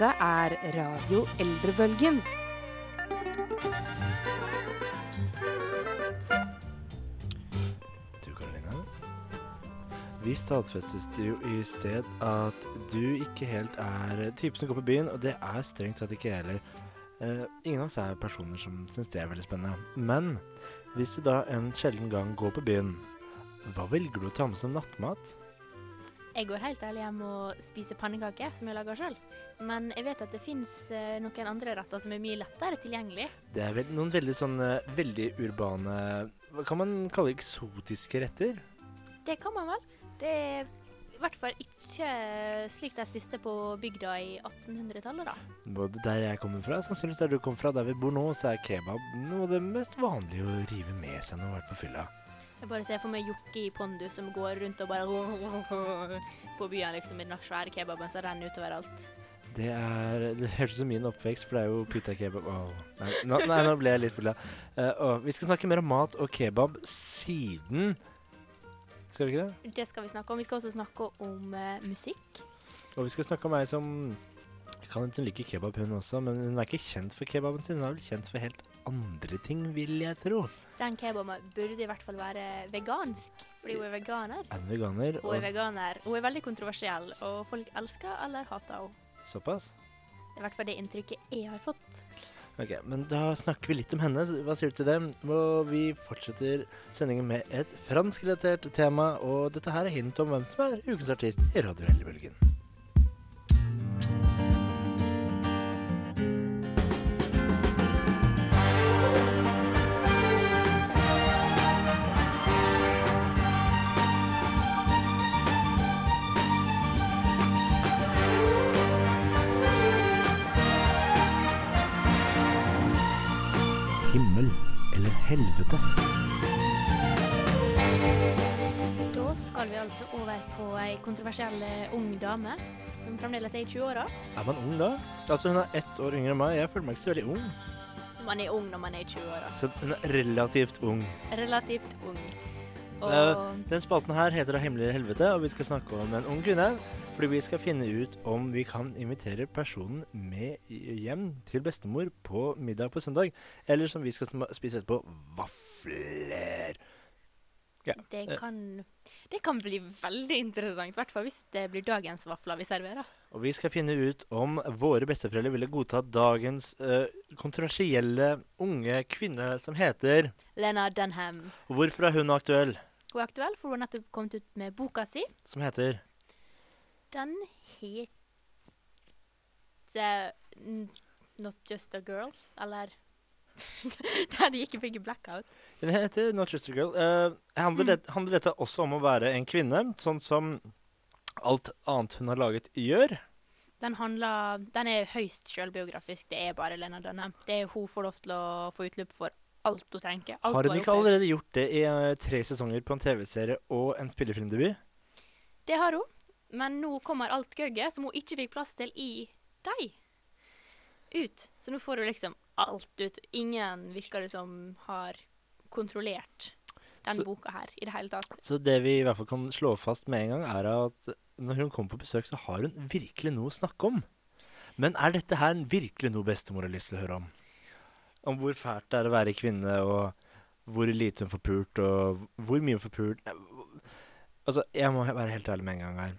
Dette er Radio Eldrebølgen. Du, Karolina. Vi stadfestet jo i sted at du ikke helt er typen som går på byen, og det er strengt tatt ikke jeg heller. Uh, ingen av oss er personer som syns det er veldig spennende. Men hvis du da en sjelden gang går på byen, hva velger du å ta med som nattmat? Jeg går helt ærlig hjem og spiser pannekaker som jeg lager sjøl. Men jeg vet at det fins eh, noen andre retter som er mye lettere tilgjengelig. Det er vel noen veldig sånn eh, veldig urbane Hva kan man kalle eksotiske retter? Det kan man vel. Det er i hvert fall ikke slik de spiste på bygda i 1800-tallet, da. Både der jeg kommer fra, sannsynligvis der du kommer fra, der vi bor nå, så er kebab noe av det mest vanlige å rive med seg når man har vært på fylla. Jeg bare ser for meg Jokke i pondus som går rundt og bare på byen liksom med den svære kebaben som renner utover alt. Det er Det høres ut som min oppvekst, for det er jo pita kebab Åh, nei, nå, nei, nå ble jeg litt full av uh, og Vi skal snakke mer om mat og kebab siden Skal vi ikke det? Det skal vi snakke om. Vi skal også snakke om uh, musikk. Og vi skal snakke om ei som kan hun liker kebab, hun også, men hun er ikke kjent for kebaben sin. Hun er vel kjent for helt andre ting, vil jeg tro. Den kebaben burde i hvert fall være vegansk, fordi hun er veganer. En veganer? Hun er veganer. Hun er veldig kontroversiell, og folk elsker eller hater henne. Såpass? Det er i hvert fall det inntrykket jeg har fått. Ok, men da snakker vi litt om henne. Hva sier du til det? Og vi fortsetter sendingen med et franskrelatert tema, og dette her er hint om hvem som er ukens artist i Radio Hellebølgen. Over på ei kontroversiell eh, ung dame som fremdeles er i 20-åra. Er man ung da? Altså Hun er ett år yngre enn meg. Jeg føler meg ikke så veldig ung. Man er ung når man er i 20-åra. Så hun er relativt ung. Relativt ung. Og Eh, Den spalten her heter 'Det Hemmelig helvete, og vi skal snakke om en ung kvinne. Fordi vi skal finne ut om vi kan invitere personen med hjem til bestemor på middag på søndag. Eller som vi skal spise etterpå, vafler. Ja. det kan, det kan bli veldig interessant, i hvert fall hvis det blir dagens vafler vi serverer. Og vi skal finne ut om våre besteforeldre ville godta dagens uh, kontroversielle unge kvinne som heter Lena Dunham. Hvorfor er hun aktuell? Hun er aktuell, for hun har nettopp kommet ut med boka si. Som heter Den heter Not Just a Girl, eller Der de ikke fikk blackout. Den heter Not Just a Girl. Uh, handler, det, handler dette også om å være en kvinne, sånn som alt annet hun har laget, gjør? Den, handler, den er høyst selvbiografisk. Det er bare Lena Dunham. Det er Hun får lov til å få utløp for alt hun tenker. Alt Har hun ikke opplevd. allerede gjort det i eh, tre sesonger på en TV-serie og en spillefilmdebut? Det har hun. Men nå kommer alt gøgget som hun ikke fikk plass til i deg, ut. Så nå får hun liksom alt ut. Ingen virker det som har kontrollert den Så- boka her i det hele tatt. Så det vi i hvert fall kan slå fast med en gang, er at når hun kommer på besøk, så har hun virkelig noe å snakke om. Men er dette her virkelig noe bestemor har lyst til å høre om? Om hvor fælt det er å være kvinne, og hvor lite hun får pult, og hvor mye hun får pult Altså, jeg må være helt ærlig med en gang her.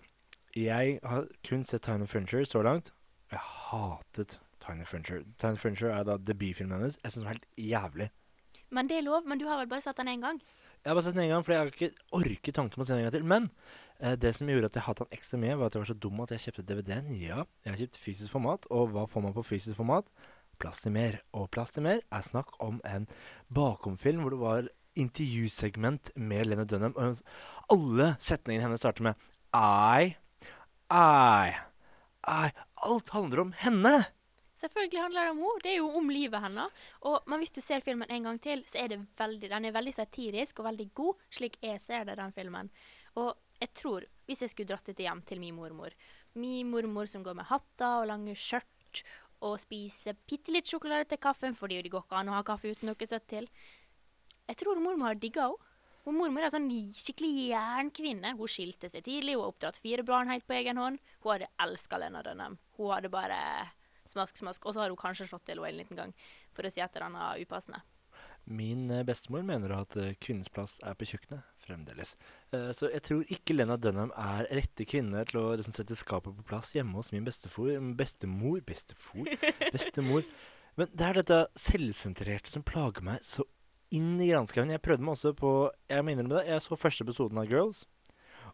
Jeg har kun sett Tiny Furniture så langt. Jeg hatet Tiny Furniture. Tiny Furniture er da debutfilmen hennes. Jeg syns den var helt jævlig. Men det er lov. Men du har vel bare sett den én gang? Jeg har bare sett den en gang, for jeg har ikke orket tanken på å se den en gang til. Men eh, det som gjorde at jeg hatet den ekstra mye, var at jeg var så dum at jeg kjøpte DVD-en. Ja, jeg har kjøpt fysisk format, og hva får man på fysisk format? Plass til mer. Og plass til mer er snakk om en bakomfilm hvor det var intervjusegment med Lene Dunham. Og alle setningene hennes starter med I, I, I. Alt handler om henne! Selvfølgelig handler det om henne. Det er jo om livet hennes. Og, men hvis du ser filmen en gang til, så er det veldig, den er veldig satirisk og veldig god, slik jeg ser det, den filmen. Og jeg tror, hvis jeg skulle dratt dette hjem til min mormor Min mormor som går med hatter og lange skjørt og spiser bitte litt sjokolade til kaffen, fordi det går ikke an å ha kaffe uten noe søtt til. Jeg tror mormor har digga henne. Og mormor er en sånn skikkelig jernkvinne. Hun skilte seg tidlig, hun har oppdratt fire barn helt på egen hånd. Hun hadde elska Lena Dunham. Hun hadde bare smask, smask. Og så har hun kanskje slått til henne en liten gang, for å si et eller annet upassende. Min eh, bestemor mener at eh, kvinnens plass er på kjøkkenet. Fremdeles. Eh, så jeg tror ikke Lena Dunham er rette kvinne til å liksom, sette skapet på plass hjemme hos min bestefor, bestemor Bestefar? Bestemor. Men det er dette selvsentrerte som plager meg så inn i granskauen. Jeg prøvde meg også på Jeg må innrømme det, jeg så første episoden av Girls.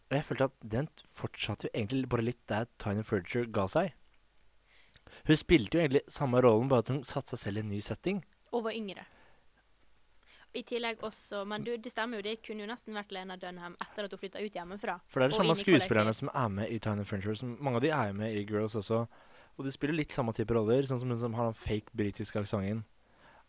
Og jeg følte at den fortsatte jo egentlig bare litt der Tiny Furniture ga seg. Hun spilte jo egentlig samme rollen, bare at hun satte seg selv i en ny setting. Og var yngre. I tillegg også Men du, det stemmer jo, det kunne jo nesten vært Lena Dunham etter at hun flytta ut hjemmefra. For det er de samme skuespillerne som er med i Tiny Furniture. Mange av de er med i Girls også. Og de spiller litt samme type roller, sånn som hun som har den fake britiske aksenten.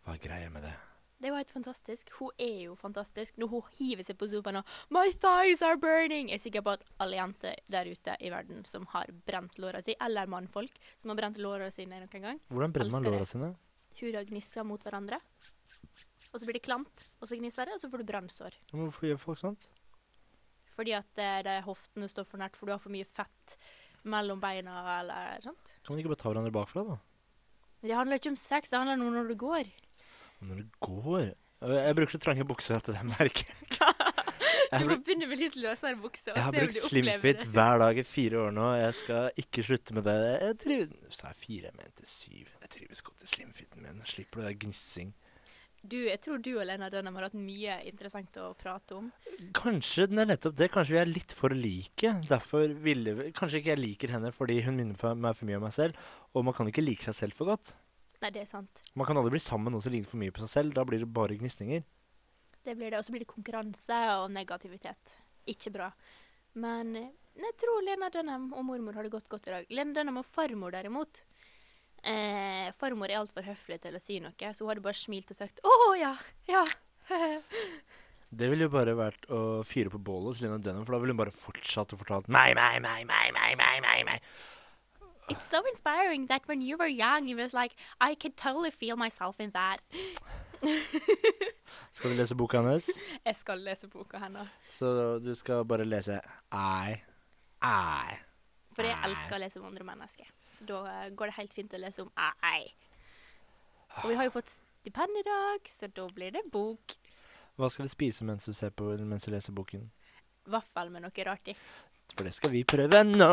Hva er greia med det? Det var helt fantastisk. Hun er jo fantastisk. Når hun hiver seg på sofaen og 'My thighs are burning', jeg er sikker på at alle jenter der ute i verden som har brent låra si, eller mannfolk som har brent låra sine noen gang, Hvordan brenner man låra det. sine? huda gnisker mot hverandre. Og så blir det klamt, og så gnisser det, og så får du brannsår. Hvorfor gjør folk sånt? Fordi at det, de hoftene står for nært, for du har for mye fett mellom beina eller sånt. Kan man ikke bare ta hverandre bakfra, da? Det handler ikke om sex, det handler om når du går. Når det går Jeg bruker så trange bukser at det merker jeg. Du må begynne med litt løsere bukse. jeg har brukt slimfit hver dag i fire år nå. Jeg skal ikke slutte med det. Jeg trives Sa jeg fire? Jeg mente syv. Jeg trives godt i slimfiten min. Slipper det der gnissing. Du, jeg tror du og Lena Dunham har hatt mye interessant å prate om. Kanskje den er nettopp det. Kanskje vi er litt for like. Derfor ville vi Kanskje ikke jeg liker henne fordi hun minner meg for mye om meg selv. Og man kan ikke like seg selv for godt. Nei, det er sant. Man kan aldri bli sammen med noen som ligner for mye på seg selv. Da blir det bare gnisninger. Det blir det. Og så blir det konkurranse og negativitet. Ikke bra. Men eh, jeg tror Lena Dunham og mormor har det gått godt i dag. Lena Dunham og farmor derimot. Eh, farmor er altfor høflig til å si noe, så hun hadde bare smilt og sagt 'Å ja, ja'. Det ville jo bare vært å fyre på bålet hos Lena Dunham, for da ville hun bare fortsatt å fortalt meg, meg, meg, meg, meg, meg, meg. It's so inspiring that when you were young, it was like, I could totally feel myself in that. Skal du lese boka hennes? Jeg skal lese boka hennes. Så du skal bare lese I, I. For jeg elsker å lese om andre mennesker. Så da eh, går det helt fint å lese om I. Og vi har jo fått stipend i dag, så da blir det bok. Hva skal du spise mens du, ser på, mens du leser boken? Vaffel med noe rart i. For det skal vi prøve nå.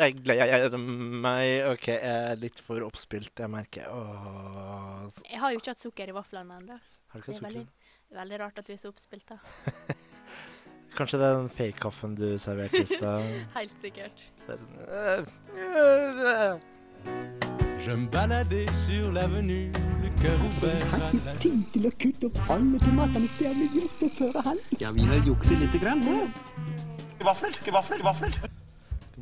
Jeg gleder meg. OK, jeg er litt for oppspilt, jeg merker. Åh. Jeg har jo ikke hatt sukker i vaflene ennå. Har du Det ikke er veldig, sukker? veldig rart at vi er så oppspilt, da. Kanskje det er den fake-kaffen du serverte i stad? Helt sikkert. Det øh, Je me baladais sur l'avenue, le cœur ouvert Har à la tid til å kutte opp alle tomatene det har blitt gjort på førerhånd. Ja, vi har jukset lite grann her. Vafler, vafler, vafler.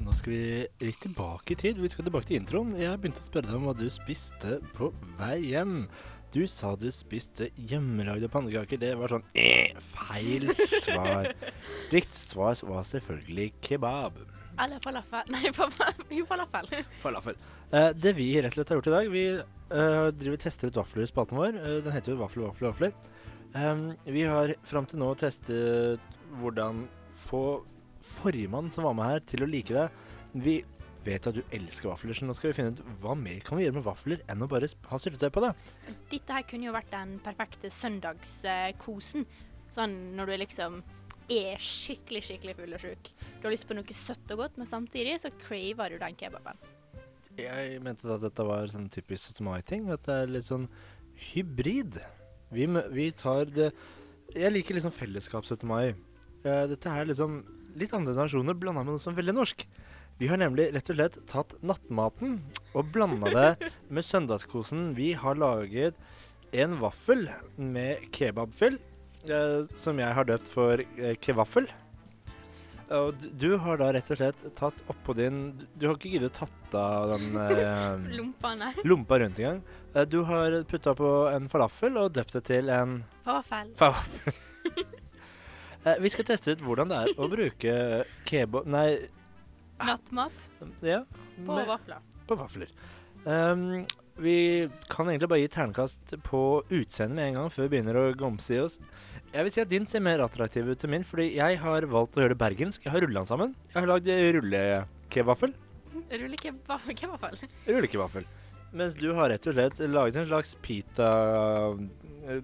Nå skal vi litt tilbake i tid. Vi skal tilbake til introen. Jeg begynte å spørre deg om hva du spiste på vei hjem. Du sa du spiste hjemmelagde pannekaker. Det var sånn eh, feil svar. Riktig svar var selvfølgelig kebab. Eller falafel. Nei, jo, falafel. Falafel. Eh, det vi rett og slett har gjort i dag Vi eh, driver tester ut vafler i spalten vår. Eh, den heter jo Vafler, vafler, vafler. Vi har fram til nå testet hvordan få forrige mann som var med her, til å like det. Vi vet at du elsker vafler, så nå skal vi finne ut hva mer kan vi gjøre med vafler enn å bare ha syltetøy på det. Dette her kunne jo vært den perfekte søndagskosen. Sånn når du liksom er skikkelig, skikkelig full og sjuk. Du har lyst på noe søtt og godt, men samtidig så craver du den kebaben. Jeg mente da at dette var sånn typisk 17. mai-ting. At det er litt sånn hybrid. Vi, vi tar det Jeg liker liksom fellesskap 17. mai. Eh, dette her liksom litt andre nasjoner blanda med noe som er veldig norsk. Vi har nemlig rett og slett tatt nattmaten og blanda det med søndagskosen. Vi har laget en vaffel med kebabfyll, eh, som jeg har døpt for eh, kevaffel. Og du, du har da rett og slett tatt oppå din Du, du har ikke giddet å tatt av den eh, nei. lompa rundt engang. Eh, du har putta på en falafel og døpt det til en Falafel. falafel. Eh, vi skal teste ut hvordan det er å bruke kebab... Nei, Nattmat ja. på med- vafler. på vafler. Um, vi kan egentlig bare gi ternekast på utseendet med en gang, før vi begynner å gomse i oss. Jeg vil si at din ser mer attraktiv ut enn min, fordi jeg har valgt å gjøre det bergensk. Jeg har rulla den sammen. Jeg har lagd rullekevaffel. Rullekebab, Rullekevaffel. Mens du har rett og slett laget en slags pita eh,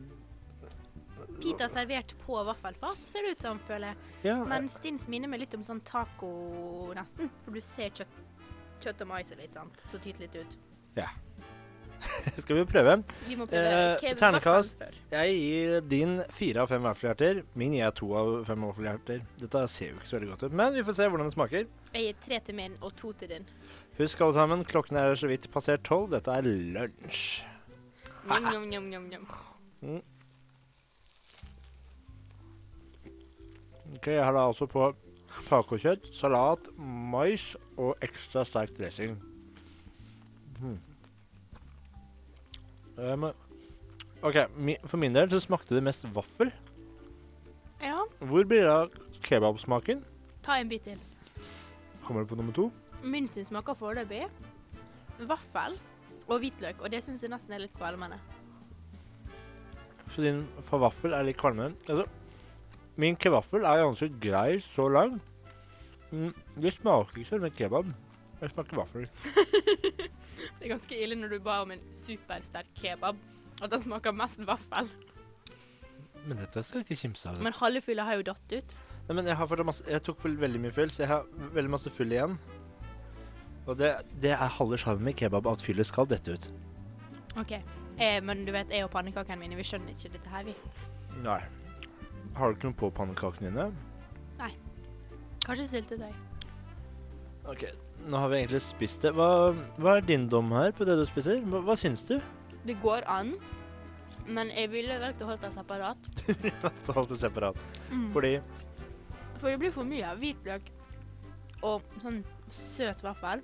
Pita servert på vaffelfat, ser det ut som, føler jeg. Ja, Mens din minner meg litt om sånn taco, nesten. For du ser kjøtt, kjøtt og mais og litt, sånt, Så tyter litt ut. Ja. skal vi prøve? Vi må prøve Eh, ternekast. Jeg gir din fire av fem vaffelhjerter. Min gir jeg to av fem vaffelhjerter. Dette ser jo ikke så veldig godt ut, men vi får se hvordan det smaker. Jeg gir tre til min og to til din. Husk alle sammen, klokken er så vidt passert tolv. Dette er lunsj. Njom, njom, njom, njom, njom. Ok, Jeg har da altså på tacokjøtt, salat, mais og ekstra sterk dressing. Mhm. Um, OK, mi, for min del så smakte det mest vaffel. Ja, Hvor blir det av kebabsmaken? ta en bit til. Kommer det på nummer to? Min sin smaker foreløpig vaffel og hvitløk, og det syns jeg nesten er litt kvalmende. Så din vaffel er litt kvalmende. Altså, min kvaffel er ganske grei så langt. Mm, det smaker ikke som en kebab. Det smaker vaffel. Det er ganske ille når du ba om en supersterk kebab, at den smaker mest vaffel. Men dette skal jeg ikke kimse av. Men halve fylla har jo datt ut. Nei, men jeg, masse, jeg tok veldig mye fyll, så jeg har veldig masse fyll igjen. Og det, det er halve sjarmen med kebab at fyllet skal dette ut. OK. Eh, men du vet, jeg og pannekakene mine, vi skjønner ikke dette her, vi. Nei. Har du ikke noe på pannekakene dine? Nei. Kanskje syltetøy. Ok, nå har vi egentlig spist det. Hva, hva er din dom her på det du spiser? Hva, hva syns du? Det går an, men jeg ville valgt å holde det separat. Så holdt det separat. Mm. Fordi For det blir for mye av hvitløk og sånn søt vaffel.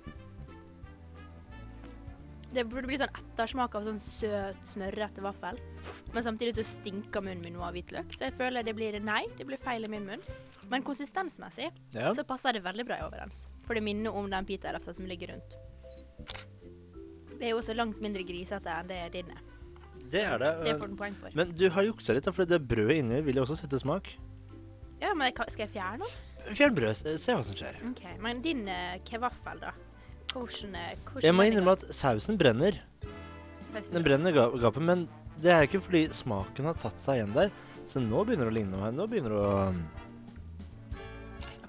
Det burde bli sånn ettersmak av sånn søt, smørrete vaffel. Men samtidig så stinker munnen min nå av hvitløk, så jeg føler det blir nei, det blir feil i min munn. Men konsistensmessig Ja. så passer det veldig bra overens. For det minner om den pitarefsa som ligger rundt. Det er jo også langt mindre grisete enn det din er. Det er det. Det får den poeng for. Men du har juksa litt, da, for det brødet inni vil jo også sette smak. Ja, men skal jeg fjerne den? Fjern brødet. se hva som skjer. OK. Men din uh, kevaffel, da? Hvordan, eh, hvordan Jeg må innrømme at sausen brenner. sausen Den brenner ga gapet, men det er ikke fordi smaken har satt seg igjen der. Så nå begynner det å ligne noe her. Nå begynner det å um,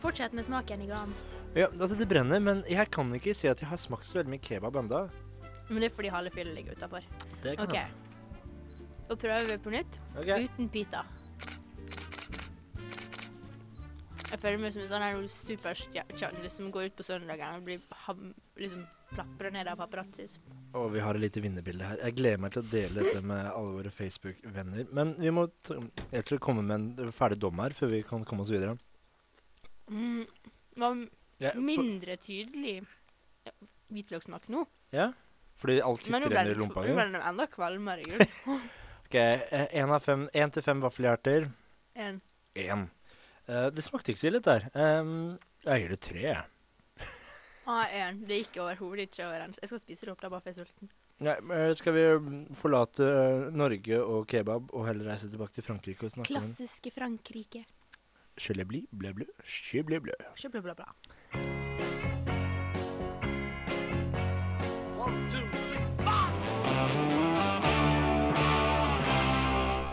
Fortsett med smaken i gan. Ja, altså det brenner, men jeg kan ikke si at jeg har smakt så veldig mye kebab enda. Men det er fordi halve fyllet ligger utafor. Det kan OK. hende. Da prøver vi på nytt. Okay. Uten pita. Jeg føler meg som en sånn superstjerne som går ut på søndagen og blir ham, liksom plapra ned av paparazzoer. Og vi har et lite vinnerbilde her. Jeg gleder meg til å dele dette med alle våre Facebook-venner. Men vi må t jeg tror komme med en ferdig dom her før vi kan komme oss videre. Mm. Var Ja, mindre tydelig ja, hvitløkssmak nå. ja, fordi alt sitter igjen i det, Men nå ble det enda kvalmere. Ok, én av fem, én til fem vaffelhjerter. Én. Eh, det smakte ikke så ille, dette her. Um, jeg gir det tre. jeg. Ah, en. Det gikk overhodet ikke overens. Jeg skal spise det opp da, bare for jeg er sulten. Nei, men skal vi mm, forlate eh, Norge og kebab og heller reise tilbake til Frankrike og snakke Klassiske Frankrike. Chelebli, bleu, bleu, chelebli, bleu. Ikke bla, bla, bla.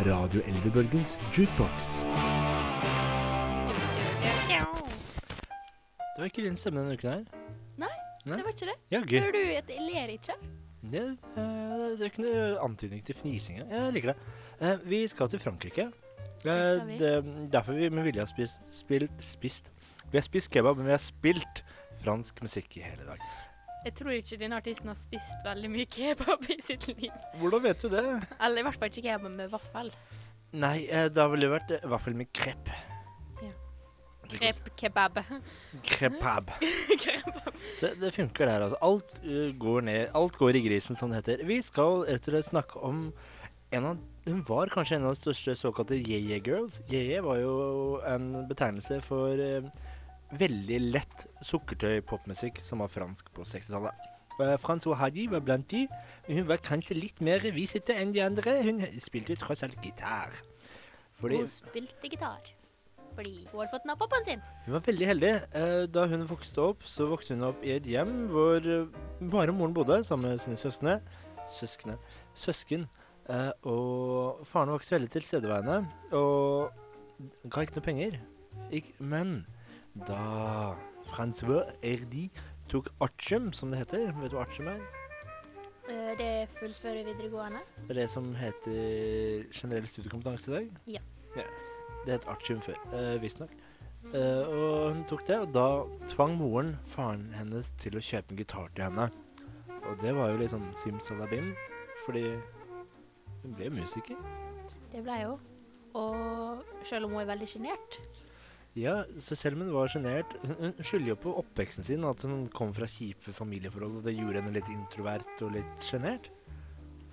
Radio Eldrebølgens jukebox. Det var ikke din stemme denne uken her. Nei. Det var ikke det. Jaggu. Hører du at jeg ler ikke? Det, eh, det er ikke noe antydning til fnising. Jeg liker det. Eh, vi skal til Frankrike. Eh, skal vi. det, derfor vi med vilje har spist, spilt, spist Vi har spist kebab, men vi har spilt fransk musikk i hele dag. Jeg tror ikke denne artisten har spist veldig mye kebab i sitt liv. Hvordan vet du det? Eller i hvert fall ikke kebab med vaffel. Nei, da ville det vært vaffel med krepp. Krep kebab. Krepab. kebab. Så det funker der, altså. Alt uh, går ned. Alt går i grisen, som det heter. Vi skal rett og slett snakke om en av Hun var kanskje en av de største såkalte Yeye Girls. Yeye var jo en betegnelse for uh, veldig lett sukkertøy-popmusikk som var fransk på 60-tallet. Uh, Francois Haji var blant de. men Hun var kanskje litt mer visete enn de andre. Hun spilte tross alt gitar. Fordi Hun spilte gitar. Fordi hun hadde fått av pappaen sin. hun var veldig heldig. Eh, da hun vokste opp, så vokste hun opp i et hjem hvor eh, bare moren bodde sammen med sine søskne. Søskne. Søsken. Eh, og faren vokste veldig tilstedeværende og ga ikke noe penger. Men da Francois Erdi tok artium, som det heter Vet du hva artium er? Det er fullføre videregående. Det er det som heter generell studiekompetanse i dag? Ja. Det het artium før, uh, visstnok. Eh, og hun tok det, og da tvang moren faren hennes til å kjøpe en gitar til henne. Og det var jo liksom sånn simsalabim, fordi hun ble musiker. Det ble hun. Og selv om hun er veldig sjenert Ja, så selv om hun var sjenert hun skylder jo på oppveksten sin, at hun kom fra kjipe familieforhold, og det gjorde henne litt introvert og litt sjenert.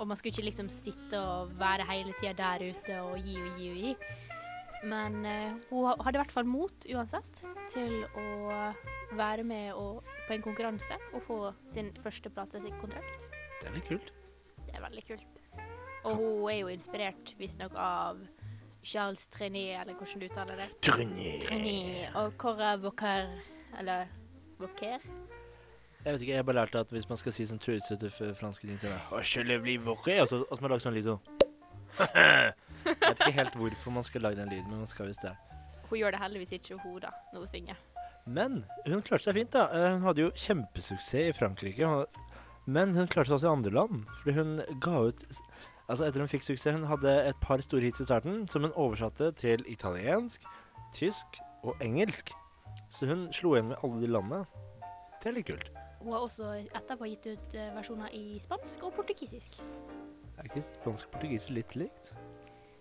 Og man skulle ikke liksom sitte og være hele tida der ute og gi og gi og gi. Men eh, hun hadde i hvert fall mot uansett til å være med og, på en konkurranse og få sin første platekontrakt. Det er litt kult. Det er veldig kult. Og hun er jo inspirert visstnok av Charles Trenet, eller hvordan du uttaler det. Trenet og Cora Vauquer, eller Vauquer. Jeg vet ikke, jeg har bare lært at hvis man skal si sånn trusete franske ting, til og så har man lage sånn lyd sånn. Jeg vet ikke helt hvorfor man skal lage den lyden, men man skal visst det. Hun gjør det heldigvis ikke, hun, da, når hun synger. Men hun klarte seg fint, da. Eh, Hun hadde jo kjempesuksess i Frankrike. Men hun klarte seg også i andre land. Fordi hun ga ut Altså Etter hun fikk suksess Hun hadde et par store hits i starten som hun oversatte til italiensk, tysk og engelsk. Så hun slo igjen med alle de landene. Det er litt kult. Hun har også etterpå gitt ut eh, versjoner i spansk og portugisisk. Er ikke spansk og portugisisk litt likt?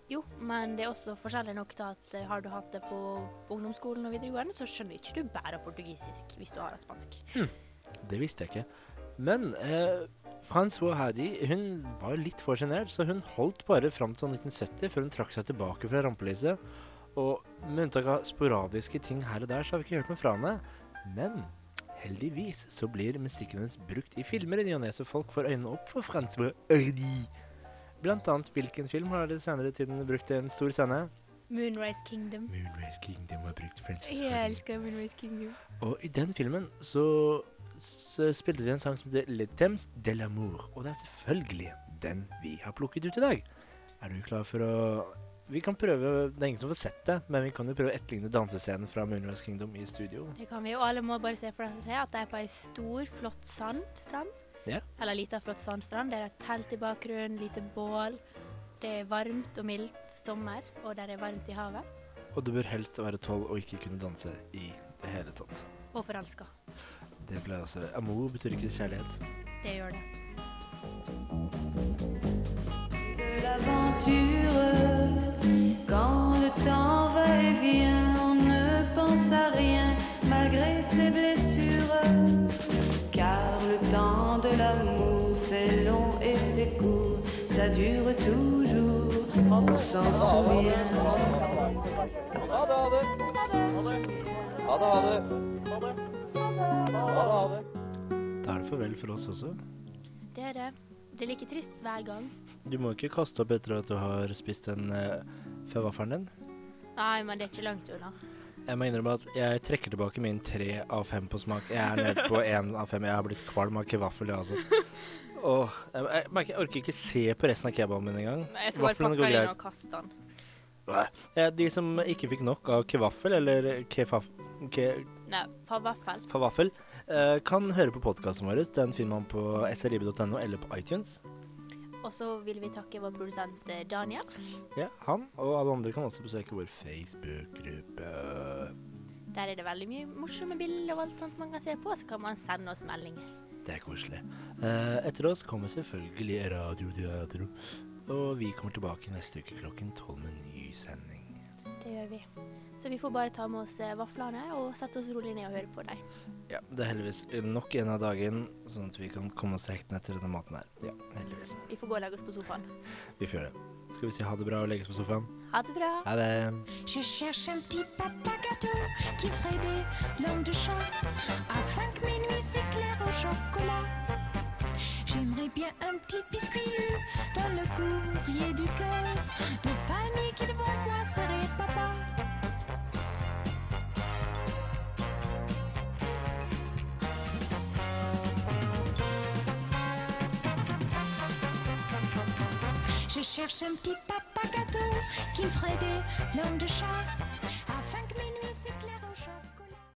Jo, men det er også forskjellig nok til at eh, har du hatt det på ungdomsskolen og videregående, så skjønner ikke du bare portugisisk hvis du har hatt spansk. Det visste jeg ikke. Men eh, Francois Hadi hun var litt for sjenert, så hun holdt bare fram til sånn 1970 før hun trakk seg tilbake fra rampelyset. Og med unntak av sporadiske ting her og der, så har vi ikke hørt noe fra henne. Men heldigvis så blir musikken hennes brukt i filmer i ny og ne, så folk får øynene opp for Francois Hardy. Blant annet hvilken film har det senere tiden brukt en stor scene? Moonrise Kingdom. Moonrise Kingdom har brukt Francois Jeg elsker Moonrise Kingdom. Og i den filmen så, så spilte de en sang som heter Le Temps de l'amour. Og det er selvfølgelig den vi har plukket ut i dag. Er du klar for å Vi kan prøve Det er ingen som får sett det, men vi kan jo prøve å etterligne dansescenen fra Moonrise Kingdom i studio. Det kan vi jo. Alle må bare se for seg at det er på ei stor, flott sandstrand. Ja. Eller lita, flott sandstrand. Det er et telt i bakgrunnen, lite bål. Det er varmt og mildt sommer, og det er varmt i havet. Og du bør helst være tolv og ikke kunne danse i det hele tatt. Og forelska. Det pleier også Amour betyr ikke kjærlighet. Det gjør det. de l'aventure. Quand le temps va et vient, on ne pense à rien malgré ses blessures. L'amour, c'est long et c'est court, ça dure toujours, on s'en souvient. Da er det farvel for oss også. Det er det. Det er like trist hver gang. Du må ikke kaste opp etter at du har spist en uh, vaffelen din. Nei, men det er ikke langt unna. Jeg må innrømme at jeg trekker tilbake min tre av fem på smak. Jeg er nede på én av fem. Jeg har blitt kvalm av kevaffel, jeg altså. Åh, jeg, jeg, merker, jeg orker ikke se på resten av kebaben min engang. Jeg skal bare pakke den inn og kaste den. De som ikke fikk nok av kevaffel, eller kefaf... Ke, Nei, fa vaffel. favaffel, eh, kan høre på podkasten vår. Den finner man på srib.no eller på iTunes. Og så vil vi takke vår produsent eh, Daniel. Ja, Han og alle andre kan også besøke vår Facebook-gruppe. Der er det veldig mye morsomme bilder og alt sånt man kan se på. Så kan man sende oss meldinger. Det er koselig. Eh, etter oss kommer selvfølgelig Radioteatro. Og vi kommer tilbake neste uke klokken tolv med ny sending. Det gjør vi. Så vi får bare ta med oss eh, vaflene og sette oss rolig ned og høre på dem. Ja, Det er heldigvis nok en av dagen, sånn at vi kan komme oss til hektene etter denne maten her. Ja, heldigvis. Vi får gå og legge oss på sofaen. Vi får gjøre det. Skal vi si ha det bra og legge oss på sofaen? Ha det bra. Ha det. Je cherche un petit papa gâteau qui ferait des langues de chat afin que mes nuits s'éclairent au chocolat. J'aimerais bien un petit biscuit dans le courrier du cœur. De panique devant moi serait papa. Je cherche un petit papa gâteau qui me ferait des langues de chat